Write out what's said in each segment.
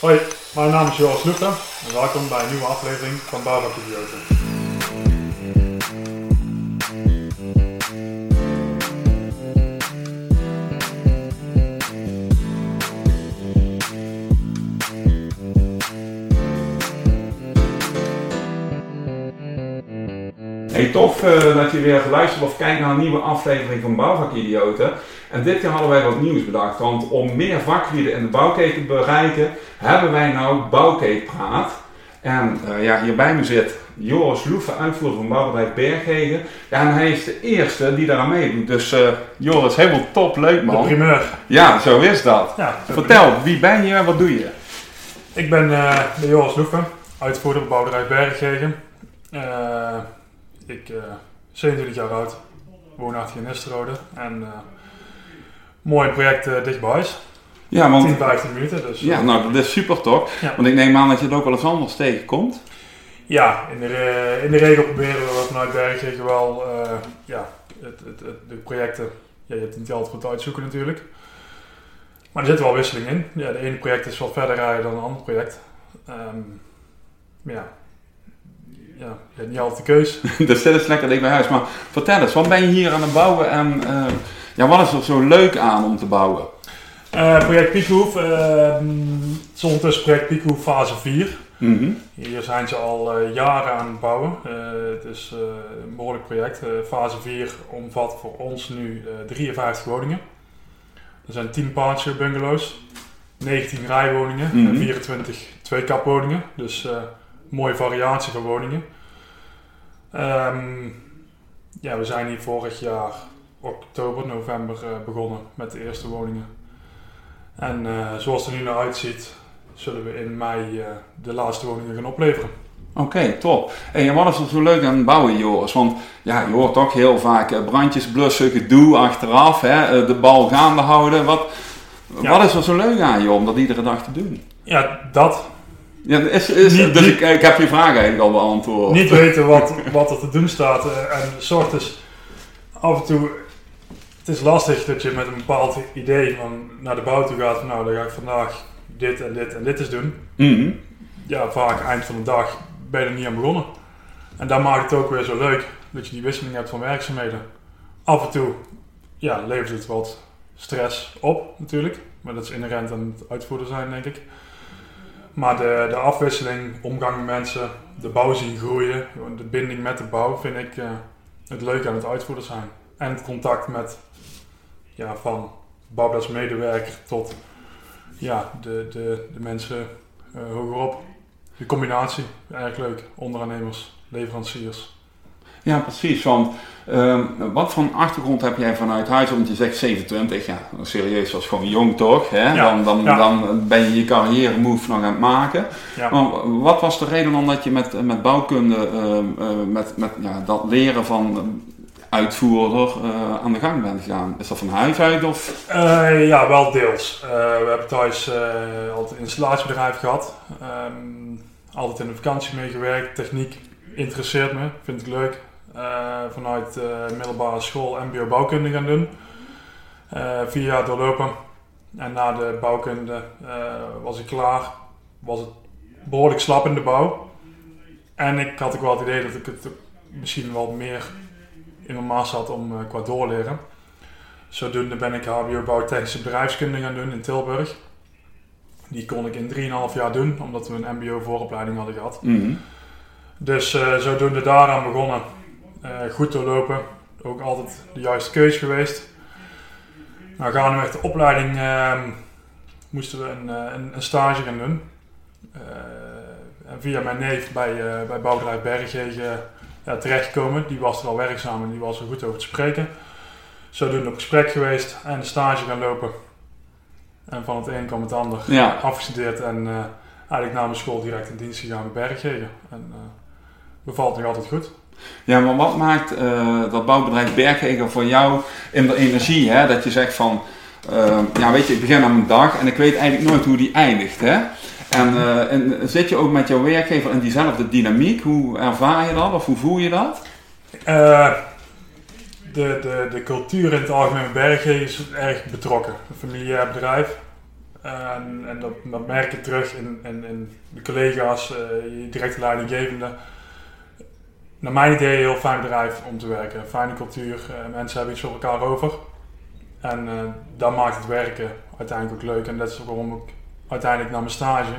Hoi, mijn naam is Joris Luca en welkom bij een nieuwe aflevering van Bouwbak Idioten. Hey, tof eh, dat je weer luistert of kijkt naar een nieuwe aflevering van Bouwvakidioten. En dit keer hadden wij wat nieuws bedacht, want om meer vaklieden in de bouwkeet te bereiken, hebben wij nou Bouwkeetpraat. En eh, ja, hier bij me zit Joris Loefe, uitvoerder van bouwbedrijf Berghegen. Ja, en hij is de eerste die daaraan meedoet. Dus uh, Joris, helemaal top, leuk De man. primeur. Ja, zo is dat. Ja, de Vertel, wie ben je en wat doe je? Ik ben eh, de Joris Loeven, uitvoerder van bouwbedrijf Berggegen. Ik eh 27 jaar oud, woonachtig in Nisterode en mooi project dicht bij huis. Ja, want 10, 15 minuten. Dus, ja, eh, nou, dat is super toch? Ja. Want ik neem aan dat je het ook wel eens anders tegenkomt. Ja, in de, in de regel proberen we vanuit Berggegen wel eh, ja, het, het, het- de projecten. Ja, je hebt het niet altijd goed uitzoeken natuurlijk. Maar er zit wel wisseling in. Ja, de ene project is wat verder rijden dan een ander project. Maar ja, ja, je hebt niet altijd de keus. dus dit is lekker dicht bij huis. Maar vertel eens, wat ben je hier aan het bouwen en eh, ja, wat is er zo leuk aan om te bouwen? Eh, project Piekhoef, ehm, het is ondertussen project Piekhoef fase 4. Mhm. Hier zijn ze al eh, jaren aan het bouwen. Eh, het is een behoorlijk project. Fase 4 omvat voor ons nu eh, 53 woningen. Er zijn 10 partio bungalows, 19 rijwoningen Mhm. en 24 tweekapwoningen. Dus mooie variatie van woningen. Ehm, ja, we zijn hier vorig jaar oktober, november begonnen met de eerste woningen. En eh, zoals het er nu naar uitziet, zullen we in mei eh, de laatste woningen gaan opleveren. Oké, top. En wat is er zo leuk aan het bouwen, Joris? Want ja, je hoort toch heel vaak eh, brandjes blussen, gedoe achteraf, hè, de bal gaande houden. Wat, Ja. wat is er zo leuk aan je om dat iedere dag te doen? Ja, dat. Ja, is, is, Niet- dus niet- ik, ik heb je vraag eigenlijk al beantwoord. Niet weten wat, wat er te doen staat. en soort is af en toe. Het is lastig dat je met een bepaald idee van naar de bouw toe gaat. Van, nou, dan ga ik vandaag dit en dit en dit eens doen. Mhm. Ja, vaak eind van de dag ben je er niet aan begonnen. En dat maakt het ook weer zo leuk. Dat je die wisseling hebt van werkzaamheden. Af en toe ja, levert het wat stress op natuurlijk. Maar dat is inherent aan het uitvoerder zijn, denk ik. Maar de, de afwisseling, omgang met mensen, de bouw zien groeien, de binding met de bouw vind ik eh, het leuke aan het uitvoerder zijn. En het contact met, ja, van bouwplatsmedewerker tot ja, de, de, de mensen eh, hogerop. De combinatie, erg leuk. Onderaannemers, leveranciers. Ja, precies. Want ehm, wat voor een achtergrond heb jij vanuit huis? Want je zegt 27, ja, serieus, dat is gewoon jong toch? Hè? Ja, Dan, dan, ja. dan ben je je carrière move nog aan het maken. Ja. Maar wat was de reden dan dat je met, met bouwkunde, ehm, eh, met, met ja, dat leren van uitvoerder eh, aan de gang bent gegaan? Is dat van huis uit of? Eh, ja, wel deels. Eh, we hebben thuis altijd een installatiebedrijf gehad. Ehm, altijd in de vakantie meegewerkt. Techniek interesseert me, vind ik leuk. Vanuit middelbare school MBO bouwkunde gaan doen. Vier jaar doorlopen. En na de bouwkunde was ik klaar. Was het behoorlijk slap in de bouw. En ik had ook wel het idee dat ik het misschien wel meer in mijn maas had om eh, qua doorleren. Zodoende ben ik HBO bouwtechnische bedrijfskunde gaan doen in Tilburg. Die kon ik in 3,5 jaar doen, omdat we een MBO vooropleiding hadden gehad. Mhm. Dus eh, zodoende daaraan begonnen. Eh, goed doorlopen. Ook altijd de juiste keus geweest. Nou, gaandeweg de opleiding ehm, moesten we een, een, een stage gaan doen. En via mijn neef bij, bij bouwbedrijf ja, terechtgekomen. Die was er al werkzaam en die was er goed over te spreken. Zodoende op gesprek geweest en de stage gaan lopen. En van het een kwam het ander. Ja. Afgestudeerd en eh, eigenlijk na mijn school direct in dienst gegaan bij Berggegen. En eh bevalt nog altijd goed. Ja, maar wat maakt eh, dat bouwbedrijf Berghegen voor jou in de energie? Hè? Dat je zegt van, ja weet je, ik begin aan mijn dag en ik weet eigenlijk nooit hoe die eindigt. Hè? En, eh, en zit je ook met jouw werkgever in diezelfde dynamiek? Hoe ervaar je dat of hoe voel je dat? Eh, de, de, de cultuur in het algemeen bij Berggegen is erg betrokken. Een familiair bedrijf. En, en dat, merk je terug in, in, in de collega's, je directe leidinggevende. Naar mijn idee een heel fijn bedrijf om te werken. Fijne cultuur, mensen hebben iets voor elkaar over. En dat maakt het werken uiteindelijk ook leuk. En dat is waarom ik uiteindelijk na mijn stage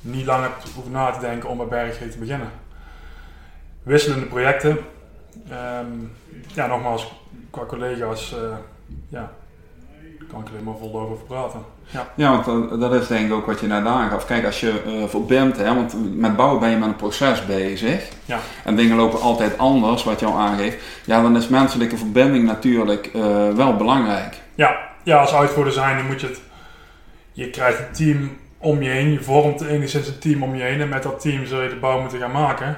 niet lang heb hoeven na te denken om bij Berg te beginnen. Wisselende projecten. Um, ja, nogmaals, qua collega's, uh, ja, kan ik alleen maar vol over praten. Ja, ja want dat is denk ik ook wat je net aangaf. Kijk, als je uh, verbindt, hè, want met bouwen ben je met een proces bezig. Ja. En dingen lopen altijd anders, wat jou aangeeft. Ja, dan is menselijke verbinding natuurlijk uh, wel belangrijk. Ja, ja, als uitvoerder zijn, dan moet je het... Je krijgt een team om je heen. Je vormt enigszins een team om je heen. En met dat team zul je de bouw moeten gaan maken.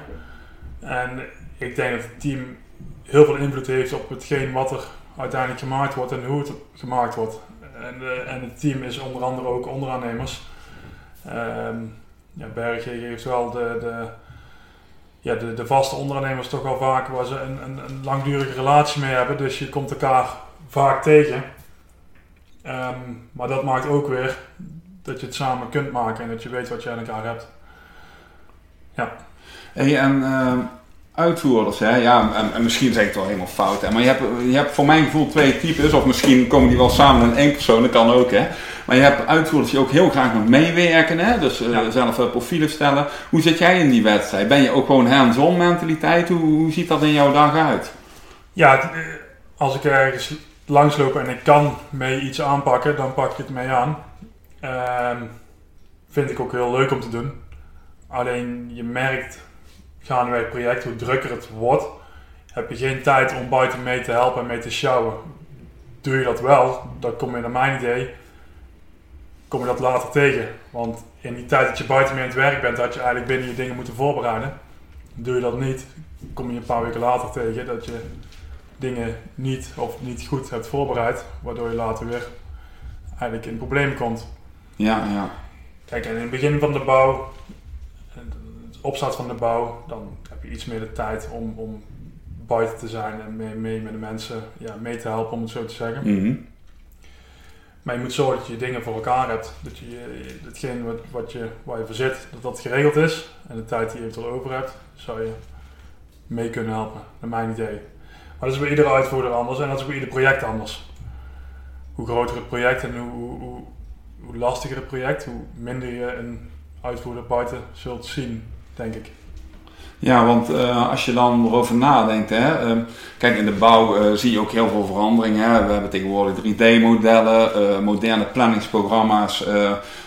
En ik denk dat het team heel veel invloed heeft op hetgeen wat er uiteindelijk gemaakt wordt en hoe het gemaakt wordt. En, uh, en het team is onder andere ook onderaannemers. Um, ja, Berg heeft wel de, de, ja, de, de vaste onderaannemers toch wel vaak waar ze een, een, een langdurige relatie mee hebben. Dus je komt elkaar vaak tegen. Um, maar dat maakt ook weer dat je het samen kunt maken en dat je weet wat je aan elkaar hebt. Ja. Hey, en uh, uitvoerders, hè? Ja, en, en, misschien zeg ik het wel helemaal fout, hè? maar je hebt, je hebt voor mijn gevoel twee types, of misschien komen die wel samen in één persoon, dat kan ook, hè? Maar je hebt uitvoerders die ook heel graag met meewerken, hè? dus uh, ja. zelf uh, profielen stellen. Hoe zit jij in die wedstrijd? Ben je ook gewoon hands-on mentaliteit? Hoe, hoe ziet dat in jouw dag uit? Ja, als ik ergens langsloop en ik kan mee iets aanpakken, dan pak ik het mee aan. Um, vind ik ook heel leuk om te doen. Alleen je merkt gaandeweg het project hoe drukker het wordt. Heb je geen tijd om buiten mee te helpen en mee te sjouwen. Doe je dat wel, dan kom je naar mijn idee, kom je dat later tegen. Want in die tijd dat je buiten mee aan het werk bent, had je eigenlijk binnen je dingen moeten voorbereiden. Doe je dat niet, kom je een paar weken later tegen dat je dingen niet of niet goed hebt voorbereid, waardoor je later weer eigenlijk in problemen komt. Ja, ja. Kijk, en in het begin van de bouw, het opstart van de bouw, dan heb je iets meer de tijd om, om buiten te zijn en mee, mee met de mensen ja, mee te helpen, om het zo te zeggen. Mm Maar je moet zorgen dat je dingen voor elkaar hebt. Dat je hetgeen wat, wat je, waar je voor zit, dat dat geregeld is. En de tijd die je eventueel over hebt, zou je mee kunnen helpen, naar mijn idee. Maar dat is bij iedere uitvoerder anders en dat is bij ieder project anders. Hoe groter het project en hoe, hoe, hoe lastiger het project, hoe minder je een uitvoerder buiten zult zien, denk ik. Ja, want uh, als je dan erover nadenkt, hè, uh, kijk in de bouw uh, zie je ook heel veel veranderingen. Hè. We hebben tegenwoordig 3D-modellen, moderne planningsprogramma's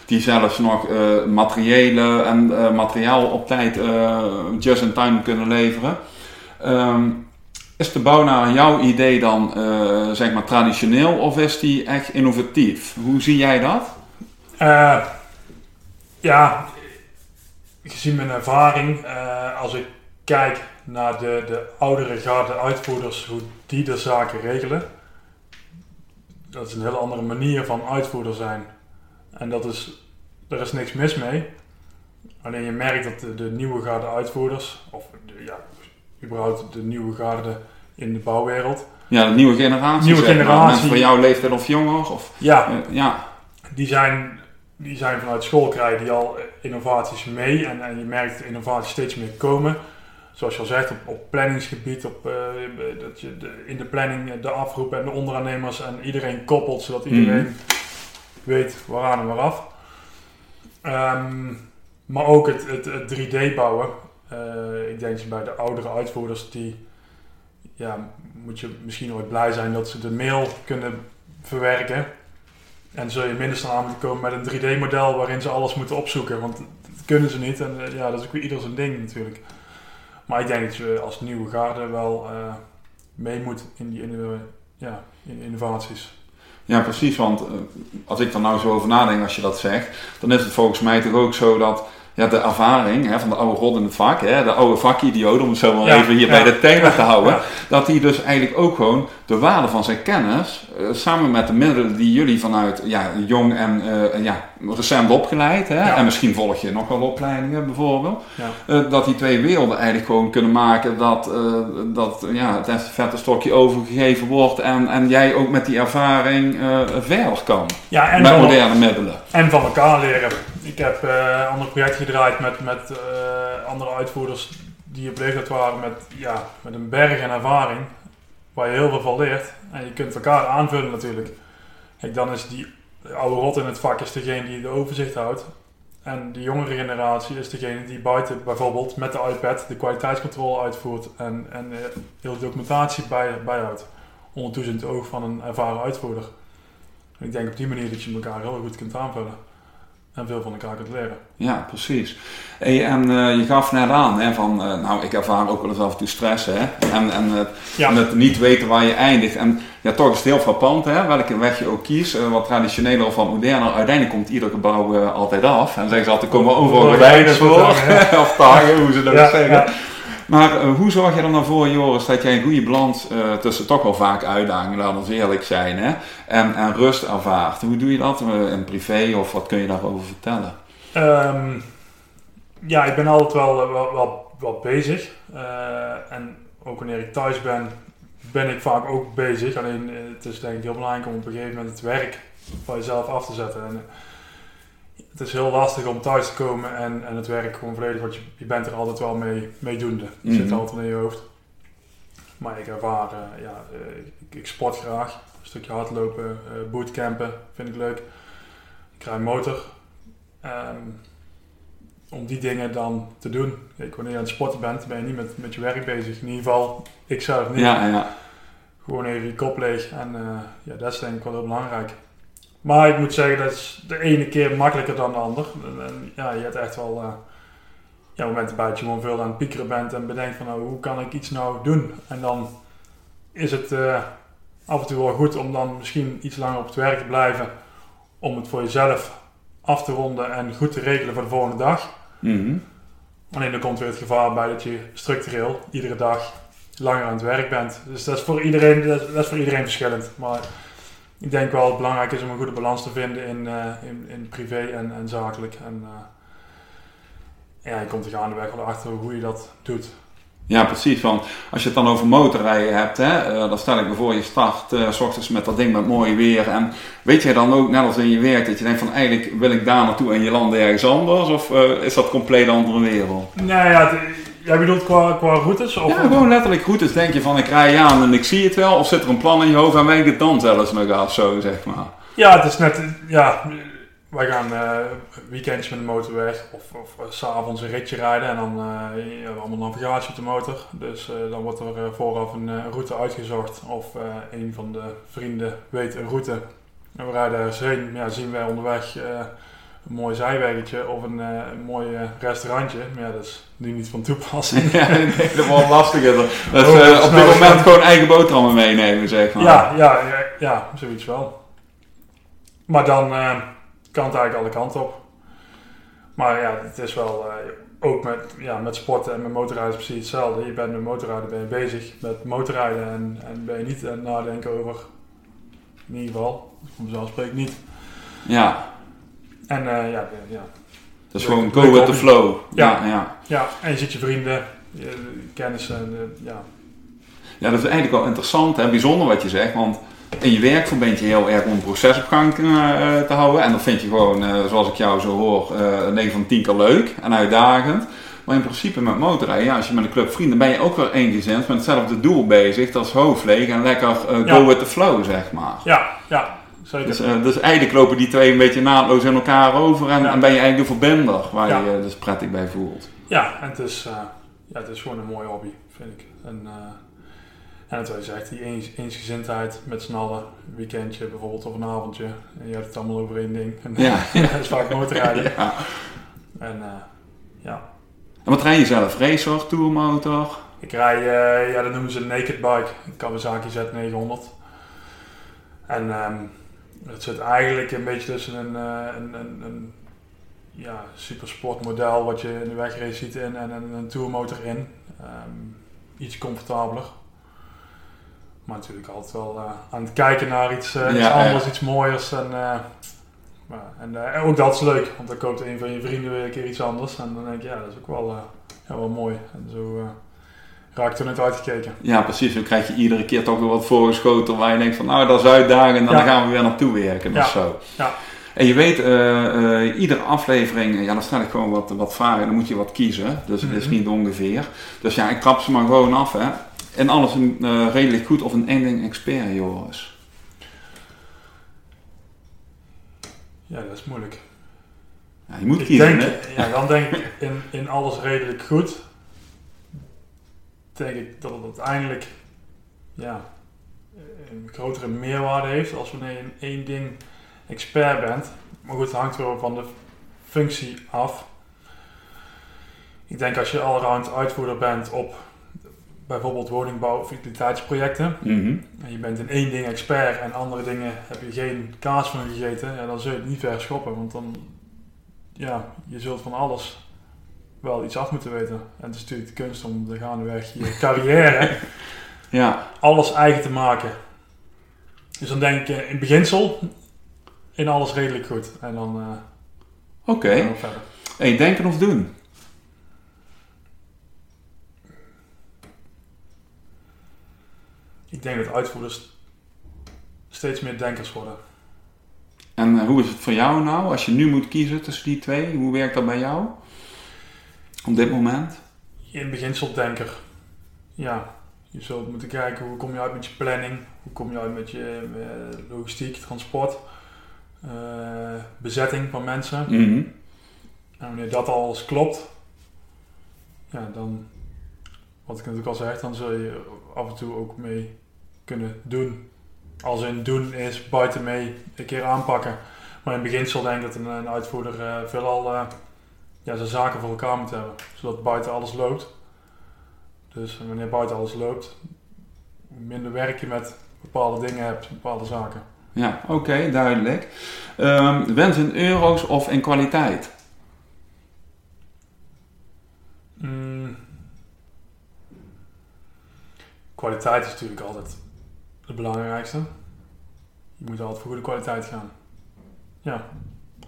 die zelfs nog materiële en materiaal op tijd just in time kunnen leveren. Um, is de bouw naar jouw idee dan zeg maar traditioneel of is die echt innovatief? Hoe zie jij dat? Uh, ja, gezien mijn ervaring, uh, als ik kijk naar de, de oudere garde uitvoerders, hoe die de zaken regelen, dat is een hele andere manier van uitvoerder zijn. En dat is, er is niks mis mee. Alleen je merkt dat de, nieuwe garde uitvoerders, of ja, überhaupt de nieuwe garde in de bouwwereld. Ja, de nieuwe generatie. Nieuwe generatie. Mensen van jouw leeftijd of jonger. Of, ja, uh, ja. Die zijn die zijn vanuit school krijgen die al innovaties mee en, en je merkt innovaties steeds meer komen. Zoals je al zegt, op, op planningsgebied, op, uh, dat je de, in de planning de afroep en de onderaannemers en iedereen koppelt, zodat iedereen mm. weet waaraan en waaraf. Um, maar ook het, het, het 3D bouwen. Uh, ik denk bij de oudere uitvoerders, die ja, moet je misschien ooit blij zijn dat ze de mail kunnen verwerken. En zul je moeten komen met een 3D-model waarin ze alles moeten opzoeken. Want dat kunnen ze niet. En uh, ja, dat is ook weer ieder zijn ding natuurlijk. Maar ik denk dat je als nieuwe garde wel uh, mee moet in die in, ja, in innovaties. Ja, precies. Want uh, als ik er nou zo over nadenk als je dat zegt, dan is het volgens mij toch ook zo dat ja, de ervaring hè, van de oude rot in het vak, hè, de oude vakidioot, om het zo maar Ja, even hier ja, bij de thema te houden, ja. dat hij dus eigenlijk ook gewoon de waarde van zijn kennis, eh, samen met de middelen die jullie vanuit ja, jong en eh, ja, recent opgeleid, hè, en misschien volg je nog wel opleidingen bijvoorbeeld, Ja. eh, dat die twee werelden eigenlijk gewoon kunnen maken dat, dat ja, het vette stokje overgegeven wordt en, en jij ook met die ervaring verder kan, Ja, en met moderne middelen. en van elkaar leren. Ik heb eh andere projecten gedraaid met, met eh, andere uitvoerders die op leeftijd waren met, ja, met een berg en ervaring. Waar je heel veel van leert. En je kunt elkaar aanvullen natuurlijk. Dan is die oude rot in het vak is degene die de overzicht houdt. En de jongere generatie is degene die buiten bijvoorbeeld met de iPad de kwaliteitscontrole uitvoert en, en heel de documentatie bij, bijhoudt. Onder toezicht oog van een ervaren uitvoerder. En ik denk op die manier dat je elkaar heel goed kunt aanvullen. En veel van elkaar kunt leren. Ja, precies. Hey, en eh, je gaf net aan hè, van, eh, nou, ik ervaar ook wel eens af en toe stress, hè. En, en, Ja. en het niet weten waar je eindigt. En ja, toch is het heel frappant, hè, welke weg je ook kiest. eh, wat traditioneler of wat moderner. Uiteindelijk komt ieder gebouw altijd af. En zeggen ze altijd, komen overal Oh, ja, gordijnen voor. of tagen, hoe ze dat Ja, zeggen. ja. Maar eh, hoe zorg je er nou voor, Joris, dat jij een goede balans eh, tussen toch wel vaak uitdagingen, laten we eerlijk zijn, hè, en, rust ervaart? Hoe doe je dat eh, in privé of wat kun je daarover vertellen? Ehm, ja, ik ben altijd wel, wel, wel, bezig. En ook wanneer ik thuis ben, ben ik vaak ook bezig. Alleen het is denk ik heel belangrijk om op een gegeven moment het werk van jezelf af te zetten. En, het is heel lastig om thuis te komen en, en het werk gewoon volledig, want je, je bent er altijd wel mee, mee doende. Het Mhm. zit altijd in je hoofd. Maar ik ervaar, eh, ja, eh, ik, ik sport graag. Een stukje hardlopen, eh bootcampen vind ik leuk. Ik rij motor. Ehm, om die dingen dan te doen. Kijk, wanneer je aan het sporten bent, ben je niet met, met je werk bezig. In ieder geval, ik zelf niet. Ja, ja. Gewoon even je kop leeg. En ja, dat is denk ik wel heel belangrijk. Maar ik moet zeggen, dat is de ene keer makkelijker dan de ander. En, en ja, je hebt echt wel eh, ja, momenten bij dat je gewoon veel aan het piekeren bent en bedenkt van nou, hoe kan ik iets nou doen? En dan is het eh, af en toe wel goed om dan misschien iets langer op het werk te blijven. Om het voor jezelf af te ronden en goed te regelen voor de volgende dag. Mhm. Alleen dan komt weer het gevaar bij dat je structureel iedere dag langer aan het werk bent. Dus dat is voor iedereen, dat is, dat is voor iedereen verschillend. Maar ik denk wel dat het belangrijk is om een goede balans te vinden in, eh, in, in privé en, en zakelijk. En eh, ja, je komt er gaandeweg wel achter hoe je dat doet. Ja, precies. Want als je het dan over motorrijden hebt, hè, eh, dan stel ik me voor je start s ochtends met dat ding met mooi weer. En weet je dan ook, net als in je werk, dat je denkt van eigenlijk wil ik daar naartoe en je landt ergens anders? Of is dat compleet een andere wereld? Nou ja, het- jij bedoelt qua, qua routes? Of Ja, gewoon letterlijk. Dus denk je van ik rij aan en ik zie het wel. Of zit er een plan in je hoofd en weet ik het dan zelfs nog af zo, zeg maar. Ja, het is net, ja, wij gaan eh weekendjes met de motor weg of, of eh, s'avonds een ritje rijden en dan eh ja, we hebben allemaal navigatie op de motor. Dus eh, dan wordt er eh, vooraf een eh, route uitgezocht of eh, een van de vrienden weet een route. En we rijden ergens heen, ja, zien wij onderweg eh, een mooi zijweggetje of een, eh, een mooi eh, restaurantje. Maar ja, dat is nu niet van toepassing. ja, denk dat wel lastiger. Dat is Oh, eh, dat op nou dit moment eens- gewoon eigen boterhammen meenemen, zeg maar. Ja, ja, ja, ja, zoiets wel. Maar dan kan het eigenlijk alle kanten op. Maar ja, het is wel ook met, ja, met sporten en met motorrijden precies hetzelfde. Je bent met motorrijden ben je bezig met motorrijden en, en ben je niet aan het nadenken over, in ieder geval, ik niet. ja. En eh, ja, ja, Dat is gewoon go with the flow. Ja. ja. ja. en je ziet je vrienden, je, kennissen, eh, ja. Ja, dat is eigenlijk wel interessant en bijzonder wat je zegt. Want in je werk verbind je heel erg om een proces op gang eh, te houden. En dat vind je gewoon, eh, zoals ik jou zo hoor, eh 9 van 10 keer leuk en uitdagend. Maar in principe met motorrijden, ja, als je met een club vrienden ben je ook wel eensgezind met hetzelfde doel bezig. Dat is hoofd leeg en lekker eh, go Ja. with the flow, zeg maar. Ja, ja, zeker. Dus, eh, dus eigenlijk lopen die twee een beetje naadloos in elkaar over en, Ja. en ben je eigenlijk de verbinder waar Ja. je je dus prettig bij voelt. Ja, en het is, eh, ja, het is gewoon een mooie hobby, vind ik. En, eh en het is echt die eens, eensgezindheid met z'n allen. Een weekendje bijvoorbeeld of een avondje. En je hebt het allemaal over één ding. En, Ja. dat is vaak motorrijden. Ja. En eh, ja, En wat rij je zelf? Racer, tourmotor? ik rij, eh, ja dat noemen ze een naked bike. Een Kawasaki Z900. En ehm, het zit eigenlijk een beetje tussen een, eh, een, een, een ja, super sportmodel wat je in de wegrace ziet in en een, een tourmotor in. Ehm, iets comfortabeler. Maar natuurlijk altijd wel uh, aan het kijken naar iets, uh, iets anders, iets mooiers. En, uh, en, en, ook dat is leuk, want dan koopt een van je vrienden weer een keer iets anders. En dan denk je, ja, dat is ook wel, ja, wel mooi. En zo raak er net uitgekeken. Ja, precies. Dan krijg je iedere keer toch weer wat voorgeschoten waar je denkt van, nou, dat is uitdagend en dan gaan we weer naartoe werken ja. of zo. Ja. En je weet, uh, iedere aflevering, ja, dan stel ik gewoon wat, wat vragen. Dan moet je wat kiezen. Dus het is mhm. niet ongeveer. Dus ja, ik trap ze maar gewoon af, hè. En alles een, uh, redelijk goed of een ending expert, Joris? Ja, dat is moeilijk. Ja, je moet kiezen, denk, Ja, dan denk ik in, in alles redelijk goed. Denk ik dat het uiteindelijk ja, een grotere meerwaarde heeft als wanneer je in één ding expert bent. Maar goed, het hangt weer van de functie af. Ik denk als je allround uitvoerder bent op bijvoorbeeld woningbouw of utiliteitsprojecten. Mhm. En je bent in één ding expert en andere dingen heb je geen kaas van gegeten. Ja, dan zul je het niet ver schoppen. Want dan, ja, je zult van alles wel iets af moeten weten. En het is natuurlijk de kunst om de gaandeweg je carrière ja. alles eigen te maken. Dus dan denk ik in beginsel in alles redelijk goed. En dan. Uh, Oké. Okay. Hey, denken of doen? Ik denk dat uitvoerders steeds meer denkers worden. En uh, hoe is het voor jou nou, als je nu moet kiezen tussen die twee? Hoe werkt dat bij jou? Op dit moment? In beginsel denker. Ja, je zult moeten kijken hoe kom je uit met je planning, hoe kom je uit met je uh, logistiek, transport. Eh, bezetting van mensen. Mhm. En wanneer dat alles klopt, ja, dan, wat ik natuurlijk al zeg, dan zul je af en toe ook mee kunnen doen. Als in doen is buiten mee een keer aanpakken. Maar in beginsel denk ik dat een, een uitvoerder uh, veelal uh, ja, zijn zaken voor elkaar moet hebben. Zodat buiten alles loopt. Dus wanneer buiten alles loopt, minder werk je met bepaalde dingen hebt, bepaalde zaken. Ja, oké, duidelijk. Um, wens in euro's of in kwaliteit? Mm. Kwaliteit is natuurlijk altijd het belangrijkste. Je moet altijd voor goede kwaliteit gaan. Ja.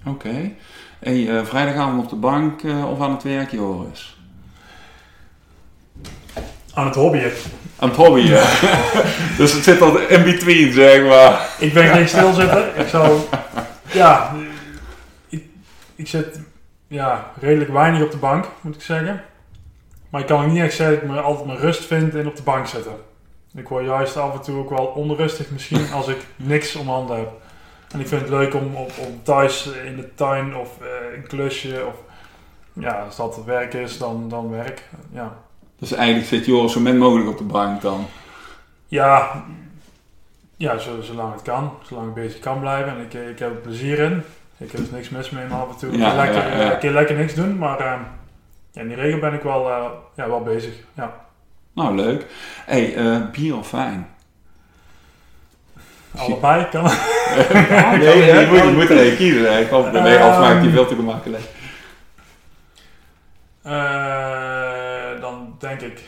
Oké. Okay. Hey, uh, vrijdagavond op de bank uh, of aan het werk, Joris? Aan het hobbyen. Aan het hobbyen. dus het zit al in between, zeg maar. Ik ben geen stilzitten. Ik zou... Ja, ik, ik zit ja, redelijk weinig op de bank, moet ik zeggen. Maar ik kan ook niet echt zeggen dat ik me altijd mijn rust vind in op de bank zitten. Ik word juist af en toe ook wel onrustig misschien als ik niks om handen heb. En ik vind het leuk om, om, om thuis in de tuin of uh, een klusje of ja, als dat werk is, dan, dan werk. Ja. Dus eigenlijk zit Joris zo min mogelijk op de bank dan? Ja, ja zolang het kan. Zolang ik bezig kan blijven en ik, ik heb er plezier in. Ik heb er niks mis mee om af en toe ja, lekker, ja, ja. een keer lekker niks doen. Maar uh, ja, in die regel ben ik wel, uh, ja, wel bezig. Ja. Nou, leuk. hey, uh, bier of wijn? Allebei kan. nee, nee, je, moet, je moet er één kiezen. Nee, nee, anders maakt die veel te gemakkelijk. denk ik.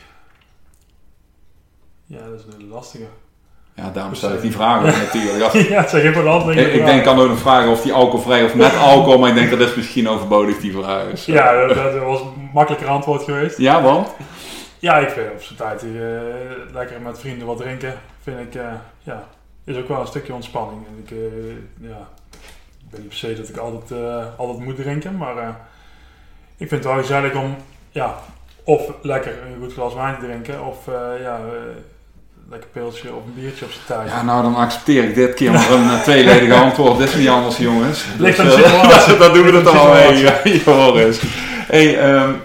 Ja, dat is een lastige. Ja, daarom stel ik die vraag natuurlijk. ja, zeg de hand. Ik, ik denk kan ook nog vragen of die alcoholvrij of met alcohol, maar ik denk dat is misschien overbodig die vraag is. Ja, dat, dat, was een makkelijker antwoord geweest. Ja, want? Ja, ik vind op zijn tijd uh, lekker met vrienden wat drinken, vind ik, uh, ja, is ook wel een stukje ontspanning. En ik, uh, ja, ik ben niet per se dat ik altijd, altijd moet drinken, maar ik vind het wel gezellig om, ja, of lekker een goed glas wijn te drinken. Of ja, lekker pilsje of een biertje op zijn tijd. Ja, nou dan accepteer ik dit keer maar een tweeledige antwoord. Dit is niet anders jongens. Ligt dus, dat doen we het al mee, Joris. Hey, um,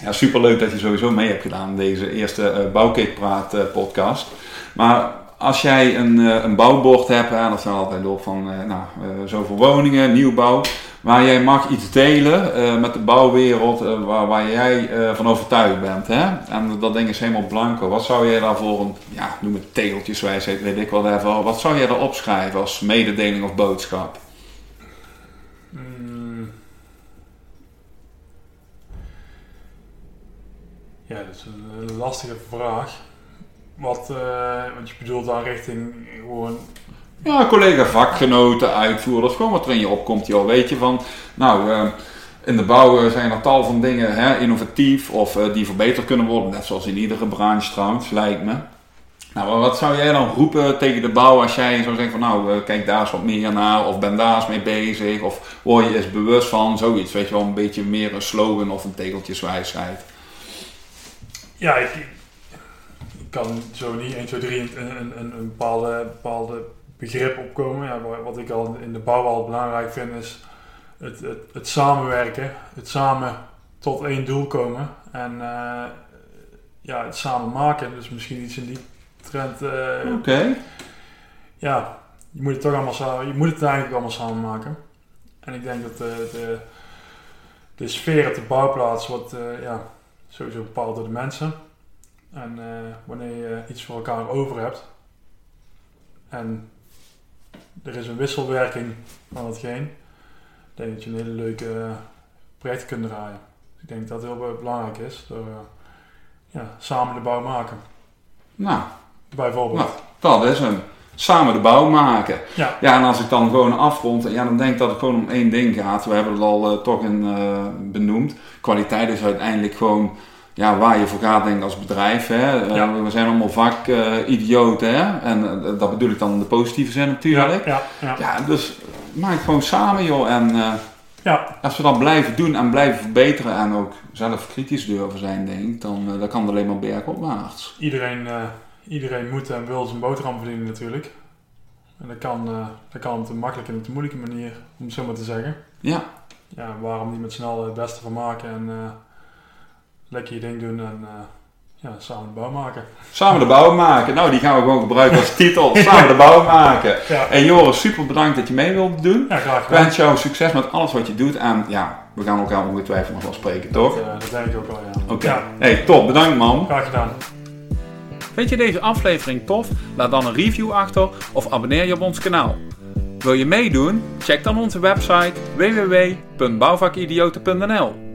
ja, superleuk dat je sowieso mee hebt gedaan deze eerste uh, Praat podcast. Maar als jij een, eh, een bouwbord hebt, en dat zijn altijd door van eh, nou, eh, zoveel woningen, nieuwbouw, waar jij mag iets delen met de bouwwereld waar, waar, jij van overtuigd bent. Hè? En dat ding is helemaal blanco. Wat zou jij daarvoor, een, ja, noem het teeltjeswijsheid, weet ik wel even, wat zou je daar opschrijven als mededeling of boodschap? Hmm. Ja, dat is een lastige vraag. Wat, uh, want je bedoelt dan richting gewoon... Ja, collega vakgenoten, uitvoerders, gewoon wat er in je opkomt, joh. Weet je van, nou, uh, in de bouw zijn er tal van dingen hè, innovatief of uh, die verbeterd kunnen worden. Net zoals in iedere branche trouwens, lijkt me. Nou, wat zou jij dan roepen tegen de bouw als jij zou zeggen van nou, kijk daar eens wat meer naar of ben daar eens mee bezig of word je eens bewust van zoiets, weet je wel, een beetje meer een slogan of een tegeltjeswijsheid. Ja, ik kan zo niet 1, 2, 3 een, een, een, een bepaalde, bepaalde begrip opkomen. Ja, wat ik al in de bouw al belangrijk vind is het, het, het samenwerken, het samen tot één doel komen en uh, ja, het samen maken. Dus misschien iets in die trend. Uh, Oké. Ja, je moet het toch allemaal samen, je moet het eigenlijk allemaal samen maken. En ik denk dat de, de, de sfeer op de bouwplaats wordt uh, ja, sowieso bepaald door de mensen. En uh, wanneer je iets voor elkaar over hebt en er is een wisselwerking van hetgeen, denk dat je een hele leuke project kunt draaien. Dus ik denk dat dat heel belangrijk is, door ja, samen de bouw maken. Nou, bijvoorbeeld. Nou, dat is hem. Samen de bouw maken. Ja. ja, en als ik dan gewoon afrond, ja, dan denk ik dat het gewoon om één ding gaat. We hebben het al uh, toch in uh, benoemd. Kwaliteit is uiteindelijk gewoon ja, waar je voor gaat, denk ik, als bedrijf. Hè. Uh, ja. We zijn allemaal vakidioten, hè. En dat bedoel ik dan in de positieve zin natuurlijk. Ja, ja, ja. dus maak gewoon samen, joh. En ja. als we dat blijven doen en blijven verbeteren en ook zelf kritisch durven zijn, denk ik, dan, dan kan het alleen maar bergopwaarts. Iedereen iedereen moet en wil zijn boterham verdienen natuurlijk. En dat kan, uh, dat kan op een makkelijke en op een moeilijke manier, om het zo maar te zeggen. Ja. Ja, waarom niet met snel het beste van maken en uh, lekker je ding doen en uh, ja, samen de bouw maken. Samen de bouw maken. Nou, die gaan we gewoon gebruiken als titel. Samen de bouw maken. Ja. En Joris, super bedankt dat je mee wilde doen. Ja, graag gedaan. Ik wens jou succes met alles wat je doet. En ja, we gaan elkaar ongetwijfeld nog wel spreken, toch? Dat, dat denk ik ook wel, ja. Oké. Okay. Hey, top. Bedankt, man. Graag gedaan. Vind je deze aflevering tof? Laat dan een review achter of abonneer je op ons kanaal. Wil je meedoen? Check dan onze website www.bouwvakidioten.nl